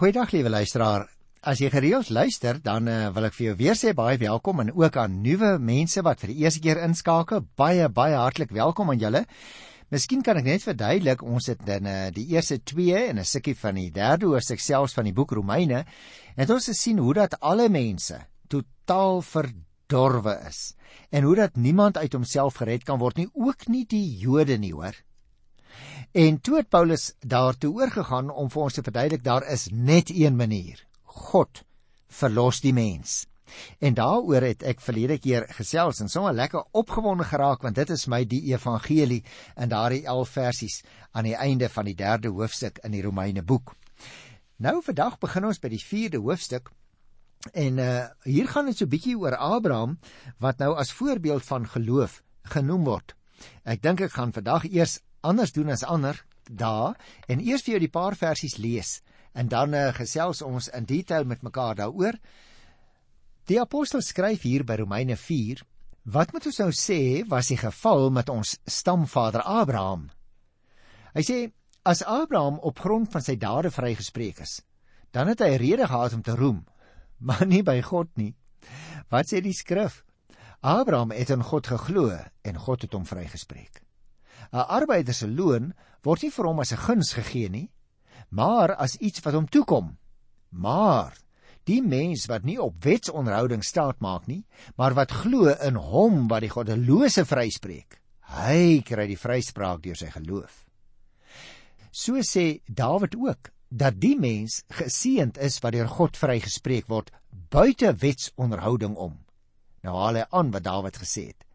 Goeiedag liewe luisteraar. As jy gereeld luister, dan uh, wil ek vir jou weer sê baie welkom en ook aan nuwe mense wat vir die eerste keer inskakel. Baie baie hartlik welkom aan julle. Miskien kan ek net verduidelik, ons het dan uh, die eerste 2 en 'n stukkie van die derde hoofstuk selfs van die boek Romeine, en ons het gesien hoe dat alle mense totaal verdorwe is en hoe dat niemand uit homself gered kan word nie, ook nie die Jode nie, hoor. En toe het Paulus daartoe oorgegaan om vir ons te verduidelik daar is net een manier. God verlos die mens. En daaroor het ek verlede keer gesels en sommer lekker opgewonde geraak want dit is my die evangelie in daardie 11 versies aan die einde van die 3de hoofstuk in die Romeine boek. Nou vandag begin ons by die 4de hoofstuk en uh hier gaan dit so bietjie oor Abraham wat nou as voorbeeld van geloof genoem word. Ek dink ek gaan vandag eers anders doen as ander daar en eers vir jou die paar versies lees en dan uh, gesels ons in detail met mekaar daaroor. Die apostel skryf hier by Romeine 4: Wat moet ons nou sê was die geval met ons stamvader Abraham? Hy sê as Abraham op grond van sy dade vrygespreek is, dan het hy rede gehad om te roem, maar nie by God nie. Wat sê die skrif? Abraham het in God geglo en God het hom vrygespreek. 'n arbeider se loon word nie vir hom as 'n guns gegee nie, maar as iets wat hom toekom. Maar die mens wat nie op wetsonderhouding staat maak nie, maar wat glo in hom wat die goddelose vryspreek, hy kry die vryspraak deur sy geloof. So sê Dawid ook dat die mens geseënd is wat deur God vrygespreek word buite wetsonderhouding om. Nou haal hy aan wat Dawid gesê het.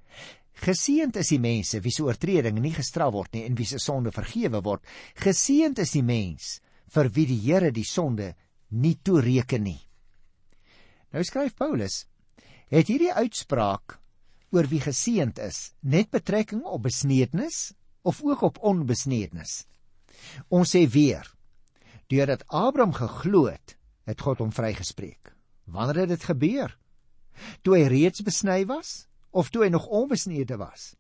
Geseënd is die mense wie se oortredinge nie gestraf word nie en wie se sonde vergewe word. Geseënd is die mens vir wie die Here die sonde nie toereken nie. Nou skryf Paulus, het hierdie uitspraak oor wie geseënd is net betrekking op besnedenis of ook op onbesnedenis? Ons sê weer, deurdat Abraham geglo het, het God hom vrygespreek. Wanneer het dit gebeur? Toe hy reeds besny was? Of toe hy nog onbesnede was.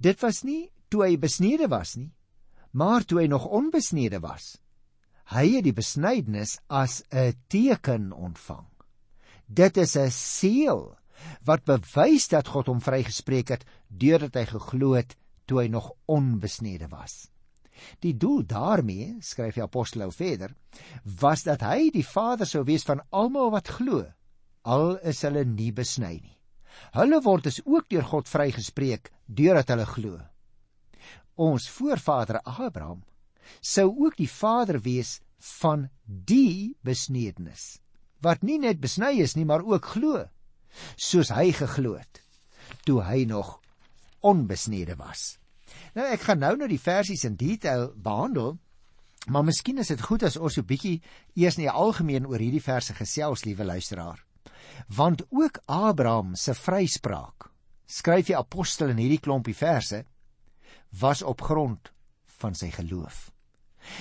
Dit was nie toe hy besnede was nie, maar toe hy nog onbesnede was. Hy het die besnydenis as 'n teken ontvang. Dit is 'n seël wat bewys dat God hom vrygespreek het deurdat hy geglo het toe hy nog onbesnede was. Die doel daarmee, skryf die apostel nou verder, was dat hy die vader sou wees van almal wat glo, al is hulle nie besny nie. Hulle word dus ook deur God vrygespreek deurdat hulle glo. Ons voorvader Abraham sou ook die vader wees van die besnedenis wat nie net besny is nie maar ook glo soos hy geglo het toe hy nog onbesnede was. Nou ek gaan nou nou die versies in detail behandel maar miskien is dit goed as ons so 'n bietjie eers die algemeen oor hierdie verse gesels liewe luisteraar want ook Abraham se vryspraak skryf die apostel in hierdie klompie verse was op grond van sy geloof.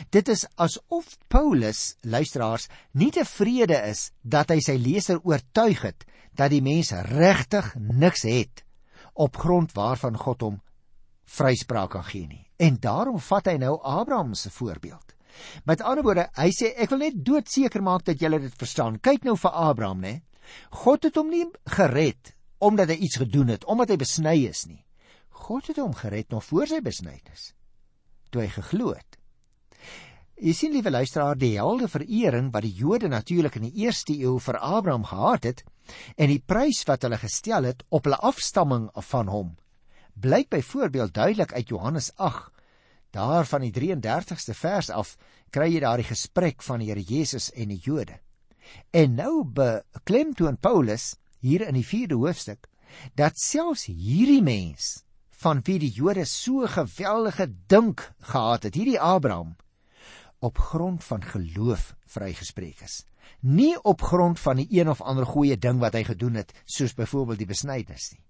Dit is asof Paulus luisteraars nie tevrede is dat hy sy leser oortuig het dat die mens regtig niks het op grond waarvan God hom vryspraak kan gee nie. En daarom vat hy nou Abraham se voorbeeld. Met ander woorde, hy sê ek wil net doodseker maak dat julle dit verstaan. Kyk nou vir Abraham, né? God het hom nie gered omdat hy iets gedoen het, omdat hy besny is nie. God het hom gered nog voor sy besnydenis, toe hy geglo het. Jy sien liewe luisteraar, die helde verering wat die Jode natuurlik in die eerste eeu vir Abraham gehad het en die prys wat hulle gestel het op hulle afstamming van hom, blyk byvoorbeeld duidelik uit Johannes 8 Daar van die 33ste vers af kry jy daardie gesprek van die Here Jesus en die Jode. En nou beklemtoon Paulus hier in die 4de hoofstuk dat selfs hierdie mens van wie die Jode so geweldige dink gehad het, hierdie Abraham op grond van geloof vrygespreek is. Nie op grond van die een of ander goeie ding wat hy gedoen het, soos byvoorbeeld die besnydenis nie.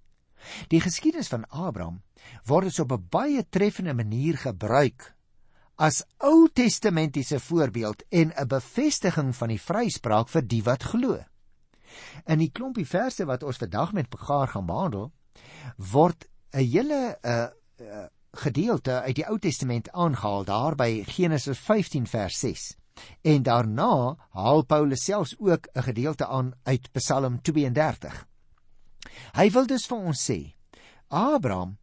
Die geskiedenis van Abraham word dus op 'n baie treffende manier gebruik as Ou Testamentiese voorbeeld en 'n bevestiging van die vryspraak vir die wat glo. In die klompie verse wat ons vandag met mekaar gaan behandel, word 'n hele 'n uh, uh, gedeelte uit die Ou Testament aangehaal daar by Genesis 15 vers 6. En daarna haal Paulus selfs ook 'n gedeelte aan uit Psalm 32. Hy wil dus vir ons sê, Abraham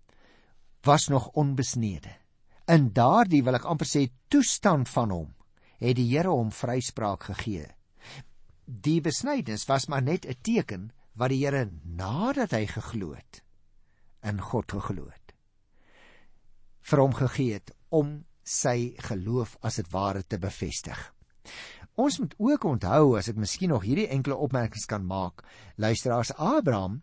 was nog onbesnede. In daardie wil ek amper sê toestand van hom het die Here hom vryspraak gegee. Die besnydenis was maar net 'n teken wat die Here nadat hy geglo het in God geglo het vir hom gegee het om sy geloof as dit ware te bevestig. Ons moet ook onthou as ek miskien nog hierdie enkele opmerkings kan maak, luisteraars Abraham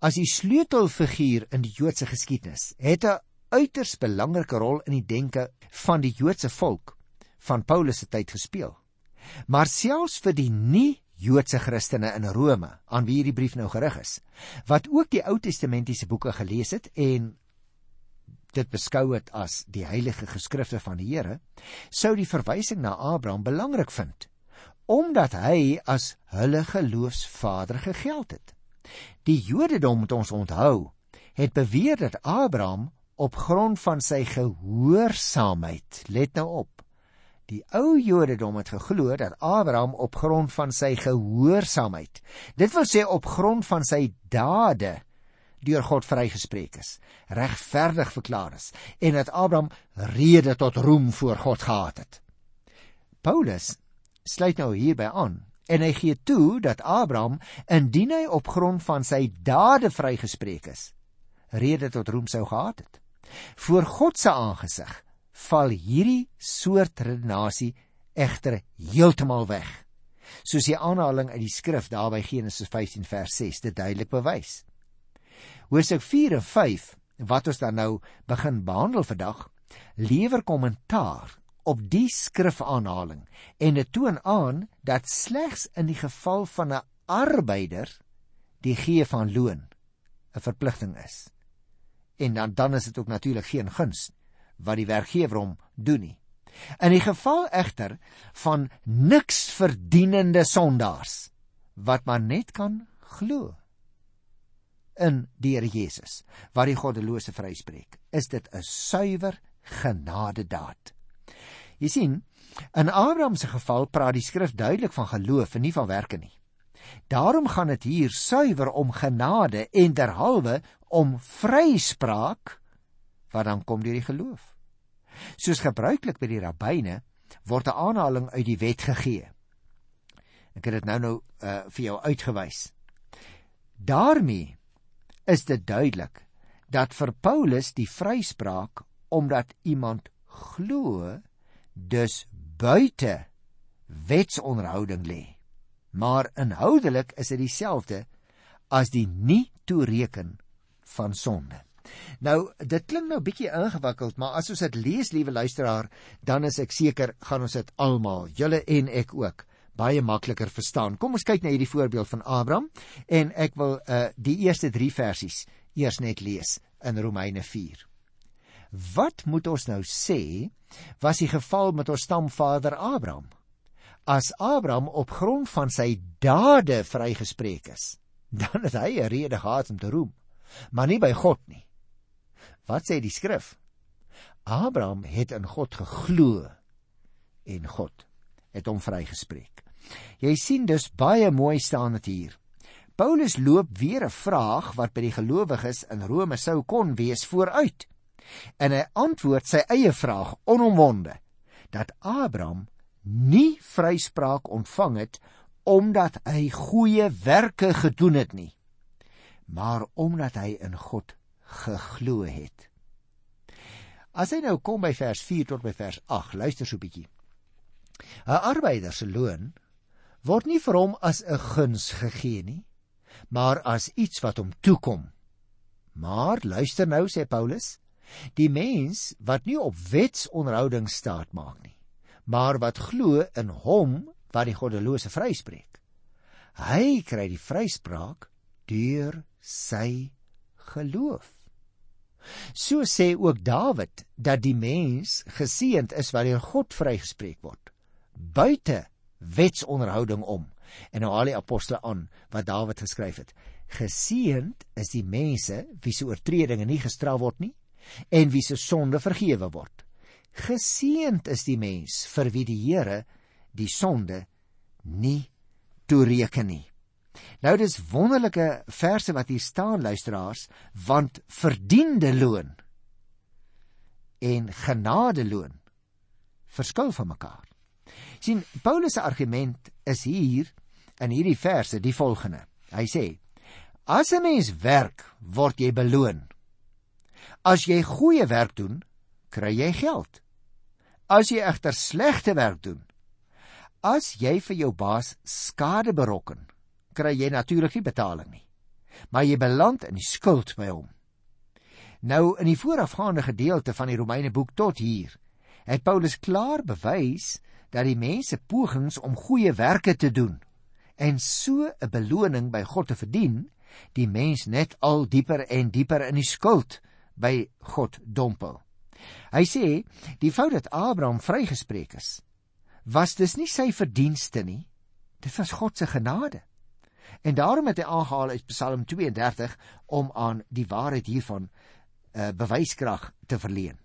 as die sleutelfiguur in die Joodse geskiedenis het 'n uiters belangrike rol in die denke van die Joodse volk van Paulus se tyd gespeel. Maar selfs vir die nie Joodse Christene in Rome aan wie hierdie brief nou gerig is, wat ook die Ou Testamentiese boeke gelees het en dit beskou het as die heilige geskrifte van die Here, sou die verwysing na Abraham belangrik vind, omdat hy as hulle geloofsvader gegeld het. Die Jodendom moet ons onthou, het beweer dat Abraham op grond van sy gehoorsaamheid, let nou op. Die ou Jodendom het geglo dat Abraham op grond van sy gehoorsaamheid, dit wil sê op grond van sy dade, deur God vrygespreek is, regverdig verklaar is en dat Abraham rede tot roem voor God gehad het. Paulus sluit nou hierby aan en hy gee toe dat Abraham indien hy op grond van sy dade vrygespreek is, rede tot roem sou gehad het. Voor God se aangesig val hierdie soort redenasie egter heeltemal weg. Soos die aanhaling uit die skrif daar by Genesis 15 vers 6 dit duidelik bewys. Hoofstuk 4 en 5 wat ons dan nou begin behandel vandag, lewer kommentaar op die skrifaanhaling en dit toon aan dat slegs in die geval van 'n arbeider die gee van loon 'n verpligting is. En dan dan is dit ook natuurlik geen guns wat die werkgewer hom doen nie. In die geval egter van niks verdienende sondaars wat maar net kan glo in die Here Jesus wat die goddelose vryspreek is dit 'n suiwer genadedaad jy sien in Abraham se geval praat die skrif duidelik van geloof en nie van werke nie daarom gaan dit hier suiwer om genade en derhalwe om vryspraak wat dan kom deur die geloof. Soos gebruiklik by die rabbyne word 'n aanhaling uit die wet gegee. Ek het dit nou nou uh, vir jou uitgewys. Daarmee is dit duidelik dat vir Paulus die vryspraak omdat iemand glo dus buite wetsonderhouding lê. Maar inhoudelik is dit dieselfde as die nie toereken van sonde. Nou, dit klink nou bietjie ingewikkeld, maar as ons dit lees, liewe luisteraar, dan is ek seker gaan ons dit almal, julle en ek ook, baie makliker verstaan. Kom ons kyk na hierdie voorbeeld van Abraham en ek wil uh die eerste 3 versies eers net lees in Romeine 4. Wat moet ons nou sê was die geval met ons stamvader Abraham? As Abraham op grond van sy dade vrygespreek is, dan het hy 'n rede gehad om te roem, maar nie by God nie. Wat sê die skrif? Abraham het in God geglo en God het hom vrygespreek. Jy sien dus baie mooi staan dit hier. Paulus loop weer 'n vraag wat by die gelowiges in Rome sou kon wees vooruit. En hy antwoord sy eie vraag onomwonde dat Abraham nie vryspraak ontvang het omdat hy goeie werke gedoen het nie, maar omdat hy in God geglo het. As hy nou kom by vers 4 tot by vers 8, luister so 'n bietjie. 'n Arbeider se loon word nie vir hom as 'n guns gegee nie, maar as iets wat hom toekom. Maar luister nou sê Paulus, die mens wat nie op wetsonderhouding staat maak nie, maar wat glo in hom wat die goddelose vryspreek. Hy kry die vryspraak deur sy geloof. So sê ook Dawid dat die mens geseënd is wat deur God vrygespreek word. Buite wetsonderhouding om. En nou haal die apostel aan wat Dawid geskryf het. Geseënd is die mense wie se oortredinge nie gestraf word nie en wie se sonde vergewe word. Geseënd is die mens vir wie die Here die sonde nie toereken nie. Nou dis wonderlike verse wat hier staan luisteraars, want verdiende loon en genadeloon verskil van mekaar. sien Paulus se argument is hier in hierdie verse die volgende. Hy sê: As 'n mens werk, word jy beloon. As jy goeie werk doen, kry jy geld. As jy egter slegte werk doen, as jy vir jou baas skade berokken, kry jy natuurlik nie betaling nie. Maar jy beland in die skuld by hom. Nou in die voorafgaande gedeelte van die Romeine boek tot hier het Paulus klaar bewys dat die mense pogings om goeie werke te doen en so 'n beloning by God te verdien, die mens net al dieper en dieper in die skuld by God dompel. Hy sê die fout dat Abraham vrygespreek is, was dus nie sy verdienste nie, dit was God se genade. En daarom het hy aangehaal uit Psalm 32 om aan die waarheid hiervan uh, bewyskrag te verleen.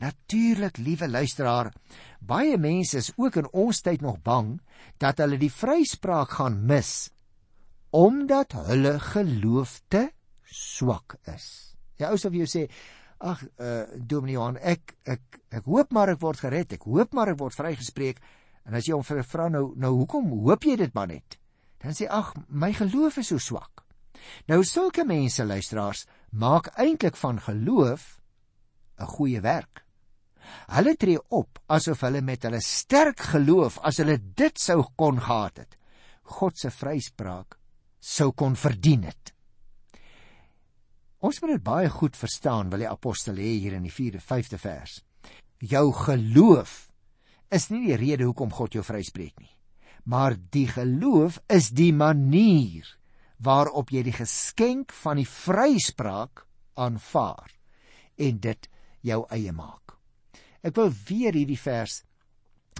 Natuurlik, liewe luisteraar, baie mense is ook in ons tyd nog bang dat hulle die vryspraak gaan mis omdat hulle geloof te swak is. Ja, ou sou vir jou sê, ag, uh, Dominee Johan, ek ek ek hoop maar ek word gered, ek hoop maar ek word vrygespreek. En as jy hom vra nou, nou hoekom hoop jy dit maar net? Dan sê ag, my geloof is so swak. Nou sulke mense luisteraars maak eintlik van geloof 'n goeie werk. Hulle tree op asof hulle met hulle sterk geloof, as hulle dit sou kon gehad het, God se vryspraak sou kon verdien het. Ons moet dit baie goed verstaan, wil die apostel hê hier in die 4de 5de vers. Jou geloof is nie die rede hoekom God jou vryspreek nie, maar die geloof is die manier waarop jy die geskenk van die vryspraak aanvaar en dit jou eie maak. Ek wil weer hierdie vers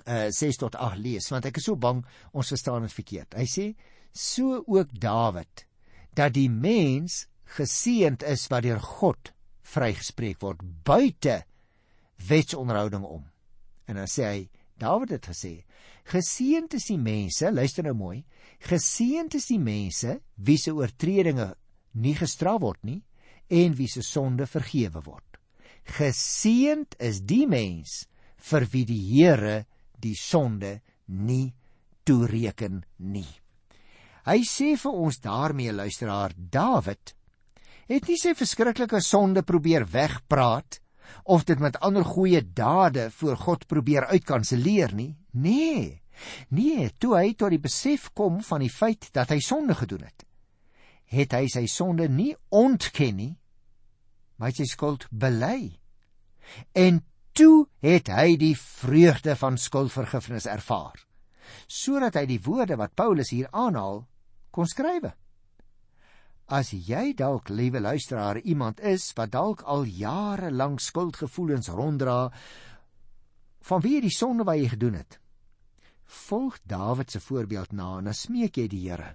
uh eh, 6 tot 8 lees want ek is so bang ons verstaan dit verkeerd. Hy sê so ook Dawid dat die mens geseënd is wat deur God vrygespreek word buite wetsonderhouding om. En dan sê hy Dawid het gesê geseënd is die mense, luister nou mooi, geseënd is die mense wie se oortredinge nie gestraf word nie en wie se sonde vergewe word. Geseend is die mens vir wie die Here die sonde nie toereken nie. Hy sê vir ons daarmee luisteraar Dawid het nie sy verskriklike sonde probeer wegpraat of dit met ander goeie dade voor God probeer uitkanselleer nie. Nee. Nee, toe hy tot die besef kom van die feit dat hy sonde gedoen het, het hy sy sonde nie ontken nie, maar sy skuld bely. En toe het hy die vreugde van skuldvergifnis ervaar, sodat hy die woorde wat Paulus hier aanhaal kon skrywe. As jy dalk, liewe luisteraar, iemand is wat dalk al jare lank skuldgevoelens ronddra van wie die sonde wat jy gedoen het, volg Dawid se voorbeeld na en smeek jy die Here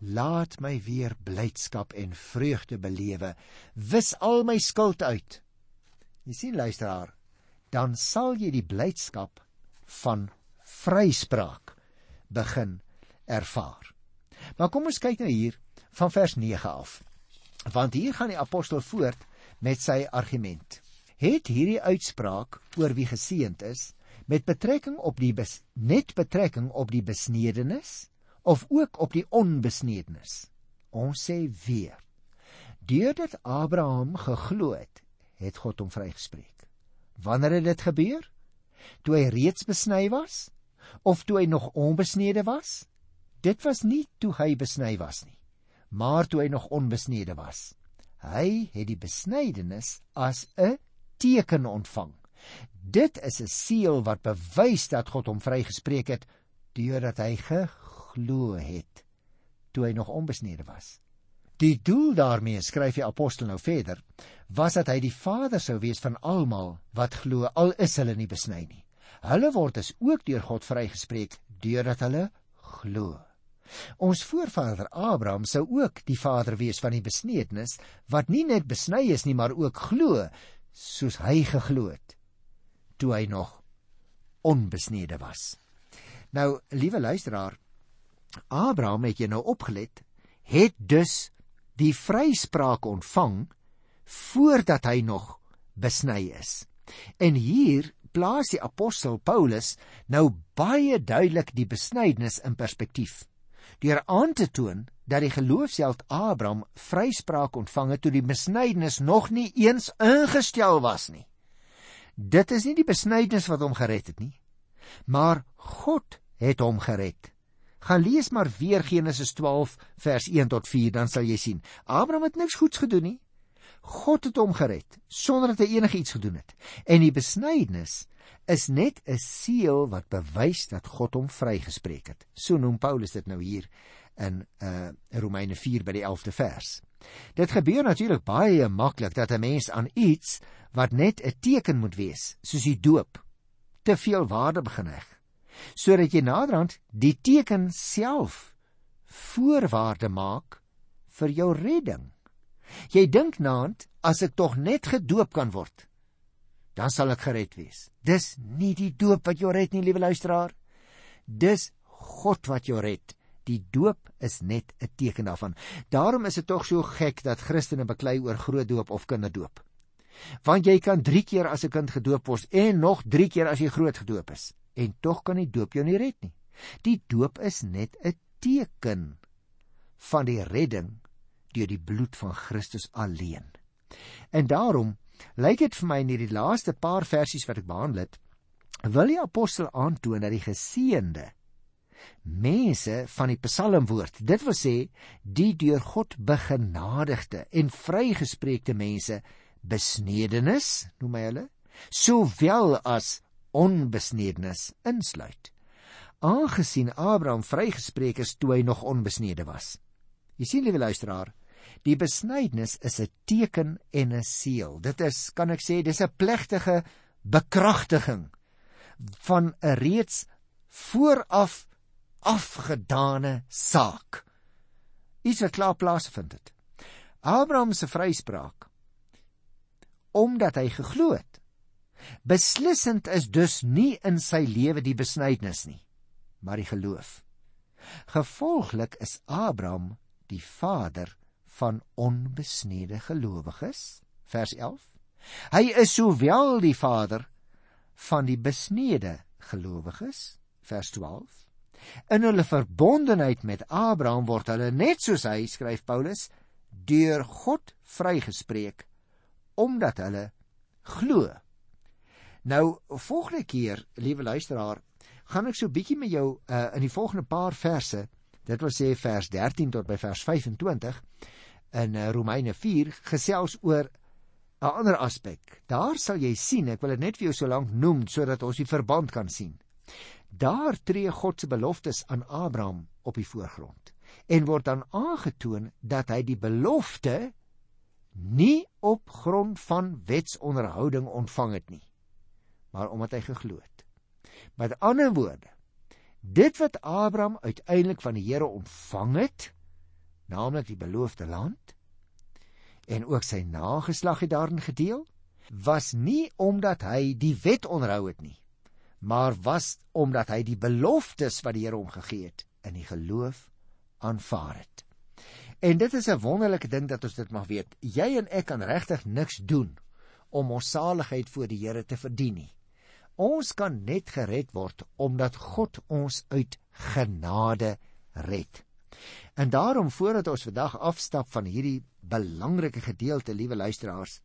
Laat my weer blydskap en vreugde belewe. Wis al my skuld uit. Jy sien luisteraar, dan sal jy die blydskap van vryspraak begin ervaar. Maar kom ons kyk nou hier van vers 9 af. Want hier gaan die apostel voort met sy argument. Het hierdie uitspraak oor wie geseënd is met betrekking op die bes, net betrekking op die besnedenis of ook op die onbesnedenis. Ons sê weer. Deurdat Abraham geglo het, het God hom vrygespreek. Wanneer het dit gebeur? Toe hy reeds besny was of toe hy nog onbesnede was? Dit was nie toe hy besny was nie, maar toe hy nog onbesnede was. Hy het die besnydenis as 'n teken ontvang. Dit is 'n seël wat bewys dat God hom vrygespreek het deurdat hy geglo het toe hy nog onbesnede was. Die doel daarmee skryf die apostel nou verder, was dat hy die vader sou wees van almal wat glo al is hulle nie besny nie. Hulle word dus ook deur God vrygespreek deurdat hulle glo. Ons voorvader Abraham sou ook die vader wees van die besnedenis wat nie net besny is nie maar ook glo soos hy geglo het toe hy nog onbesnede was. Nou, liewe luisteraar, Abraham het jy nou opgelet, het dus die vryspraak ontvang voordat hy nog besny is. En hier plaas die apostel Paulus nou baie duidelik die besnydenis in perspektief deur aan te toon dat die geloofsheld Abraham vryspraak ontvang het toe die besnydenis nog nie eens ingestel was nie. Dit is nie die besnydenis wat hom gered het nie, maar God het hom gered. Gaan lees maar weer Genesis 12 vers 1 tot 4 dan sal jy sien. Abraham het niks goeds gedoen nie. God het hom gered sonder dat hy enigiets gedoen het. En die besnydenis is net 'n seël wat bewys dat God hom vrygespreek het. So noem Paulus dit nou hier in uh Romeine 4 by die 11de vers. Dit gebeur natuurlik baie maklik dat 'n mens aan iets wat net 'n teken moet wees, soos die doop, te veel waarde begin heg. Sodat jy naderhand die teken self voorwaarde maak vir jou redding. Jy dink naand as ek tog net gedoop kan word, dan sal ek gered wees. Dis nie die doop wat jou red nie, liewe luisteraar. Dis God wat jou red. Die doop is net 'n teken daarvan. Daarom is dit tog so gek dat Christene beklei oor groot doop of kinderdoop. Want jy kan 3 keer as 'n kind gedoop word en nog 3 keer as jy groot gedoop is en tog kan die doop jou nie red nie. Die doop is net 'n teken van die redding deur die bloed van Christus alleen. En daarom lyk dit vir my in hierdie laaste paar versies wat ek behandel het, wil die apostel aantoon dat die geseënde mense van die psalmwoord, dit wil sê die deur God begenadigde en vrygespreekte mense besnedenis, noem hy hulle, sowel as onbesnedenis insluit. Aangesien Abraham vrygespreek is toe hy nog onbesnede was. Jy sien liewe luisteraar, Die besnydenis is 'n teken en 'n seël. Dit is, kan ek sê, dis 'n plegtige bekragtiging van 'n reeds vooraf afgedane saak. Iets wat klaar plaasvind het. Abraham se vryspraak omdat hy geglo het. Beslissend is dus nie in sy lewe die besnydenis nie, maar die geloof. Gevolglik is Abraham die vader van onbesnede gelowiges? Vers 11 hy is sowel die vader van die besnede gelowiges? Vers 12 in hulle verbondenheid met Abraham word hulle net soos hy skryf Paulus deur God vrygespreek omdat hulle glo. Nou volgende keer liewe luisteraar gaan ek so bietjie met jou uh, in die volgende paar verse dit wil sê vers 13 tot by vers 25 in eh, Romeine 4 gesels oor 'n ander aspek. Daar sal jy sien, ek wil dit net vir jou so lank noem sodat ons die verband kan sien. Daar tree God se beloftes aan Abraham op die voorgrond en word dan aangetoon dat hy die belofte nie op grond van wetsonderhouding ontvang het nie, maar omdat hy geglo het. Met ander woorde, dit wat Abraham uiteindelik van die Here ontvang het, naamlik die beloofde land. En ook sy nageslag het daarin gedeel. Was nie omdat hy die wet onderhou het nie maar was omdat hy die beloftes wat die Here hom gegee het in die geloof aanvaar het. En dit is 'n wonderlike ding dat ons dit mag weet. Jy en ek kan regtig niks doen om ons saligheid voor die Here te verdien nie. Ons kan net gered word omdat God ons uit genade red En daarom voordat ons vandag afstap van hierdie belangrike gedeelte, liewe luisteraars,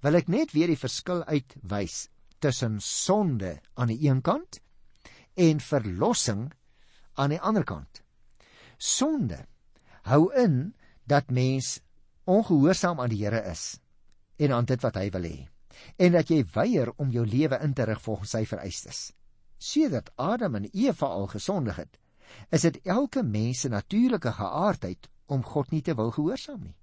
wil ek net weer die verskil uitwys tussen sonde aan die een kant en verlossing aan die ander kant. Sonde hou in dat mens ongehoorsaam aan die Here is en aan dit wat hy wil hê en dat jy weier om jou lewe in te rig volgens sy vereistes. Sedert Adam en Eva al gesondig het, is dit elke mens se natuurlike geaardheid om God nie te wil gehoorsaam nie.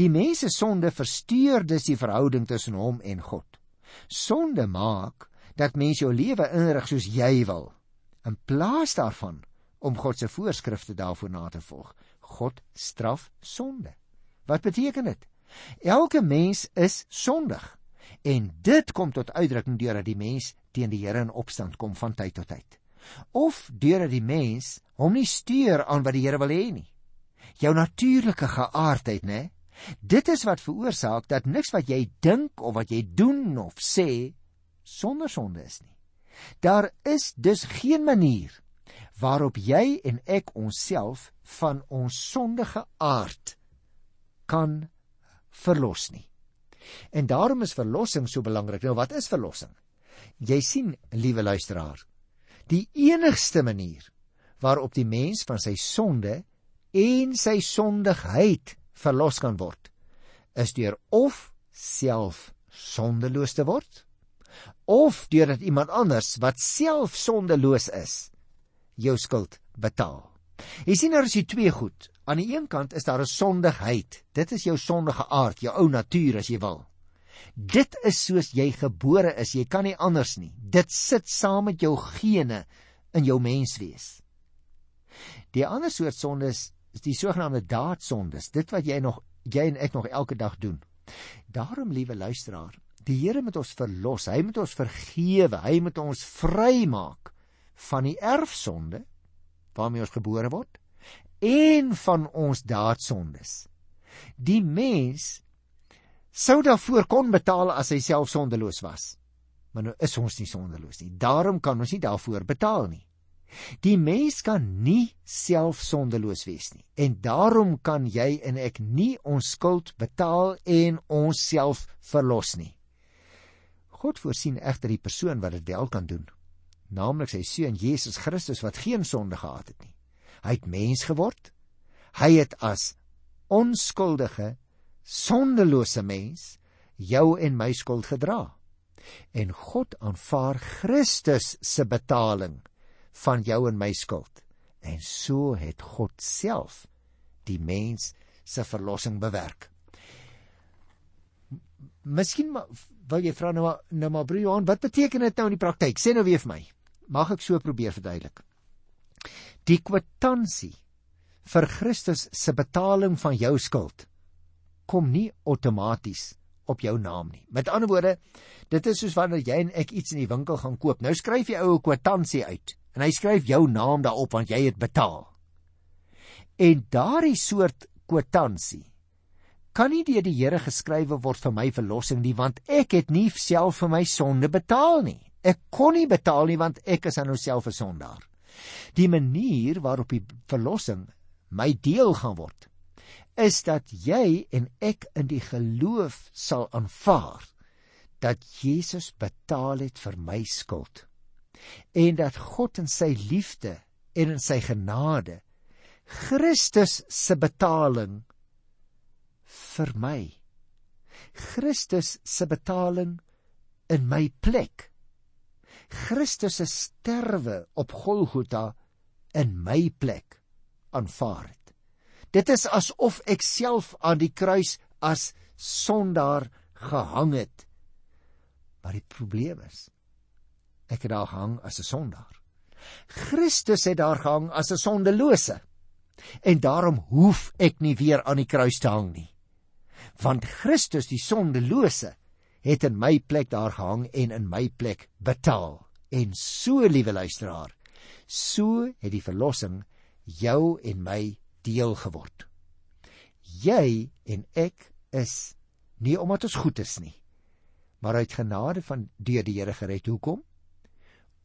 Die mens se sonde versteur dus die verhouding tussen hom en God. Sonde maak dat mens jou lewe inrig soos jy wil in plaas daarvan om God se voorskrifte daarvoor na te volg. God straf sonde. Wat beteken dit? Elke mens is sondig en dit kom tot uitdrukking deurdat die mens teen die Here in opstand kom van tyd tot tyd. Of deurdat die mens hom nie stuur aan wat die Here wil hê nie. Jou natuurlike geaardheid, né? Dit is wat veroorsaak dat niks wat jy dink of wat jy doen of sê sonder sonde is nie. Daar is dus geen manier waarop jy en ek onsself van ons sondige aard kan verlos nie. En daarom is verlossing so belangrik. Nou wat is verlossing? Jy sien, liewe luisteraar, die enigste manier waarop die mens van sy sonde en sy sondigheid verlos kan word, is deur of self sondeloos te word of deurdat iemand anders wat self sondeloos is jou skuld betaal. Jy sien daar is hier twee goed. Aan die een kant is daar 'n sondigheid. Dit is jou sondige aard, jou ou natuur as jy wil. Dit is soos jy gebore is, jy kan nie anders nie. Dit sit saam met jou gene in jou menswees. Die ander soort sonde is, is die sogenaamde daadsondes, dit wat jy nog jy en ek nog elke dag doen. Daarom liewe luisteraar, Die Here moet ons verlos, hy moet ons vergewe, hy moet ons vrymaak van die erfsonde waarmee ons gebore word en van ons daadsondes. Die mens sou daarvoor kon betaal as hy self sondeloos was. Maar nou is ons nie sondeloos nie. Daarom kan ons nie daarvoor betaal nie. Die mens kan nie self sondeloos wees nie. En daarom kan jy en ek nie ons skuld betaal en onsself verlos nie. God voorsien egter die persoon wat dit wel kan doen, naamlik sy seun Jesus Christus wat geen sonde gehad het nie. Hy het mens geword. Hy het as onskuldige, sondelose mens jou en my skuld gedra. En God aanvaar Christus se betaling van jou en my skuld. En so het God self die mens se verlossing bewerk. Miskien wil jy vra nou maar nou maar broer Johan, wat beteken dit nou in die praktyk? Sê nou weer vir my. Mag ek so probeer verduidelik? Die kwitansie vir Christus se betaling van jou skuld kom nie outomaties op jou naam nie. Met ander woorde, dit is soos wanneer jy en ek iets in die winkel gaan koop. Nou skryf jy ou 'n kwitansie uit en hy skryf jou naam daarop want jy het betaal. En daardie soort kwitansie kan nie deur die Here geskrywe word vir my verlossing nie want ek het nie self vir my sonde betaal nie. Ek kon nie betaal nie want ek is aan myself 'n sondaar. Die manier waarop die verlossing my deel gaan word is dat jy en ek in die geloof sal aanvaar dat Jesus betaal het vir my skuld en dat God in sy liefde en in sy genade Christus se betaling vir my. Christus se betaling in my plek. Christus se sterwe op Golgotha in my plek aanvaar het. Dit is asof ek self aan die kruis as sondaar gehang het. Maar die probleem is ek het daar gehang as 'n sondaar. Christus het daar gehang as 'n sondelose. En daarom hoef ek nie weer aan die kruis te hang nie want Christus die sondelose het in my plek daar gehang en in my plek betaal. En so, liewe luisteraar, so het die verlossing jou en my deel geword. Jy en ek is nie omdat ons goed is nie, maar uit genade van deur die Here gered. Hoekom?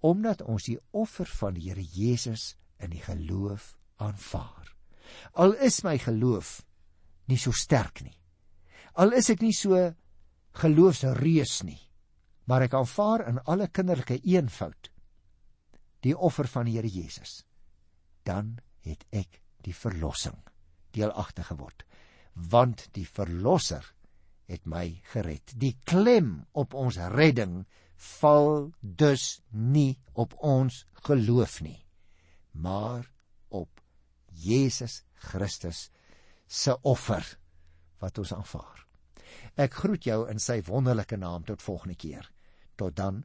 Omdat ons die offer van die Here Jesus in die geloof aanvaar. Al is my geloof nie so sterk nie. Al is ek nie so geloofsreus nie, maar ek aanvaar in alle kinderlike eenvoud die offer van die Here Jesus. Dan het ek die verlossing deelagtig geword, want die verlosser het my gered. Die klem op ons redding val dus nie op ons geloof nie, maar op Jesus Christus se offer wat ons aanvaar. Ek groet jou in sy wonderlike naam tot volgende keer. Tot dan.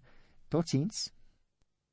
Totsiens.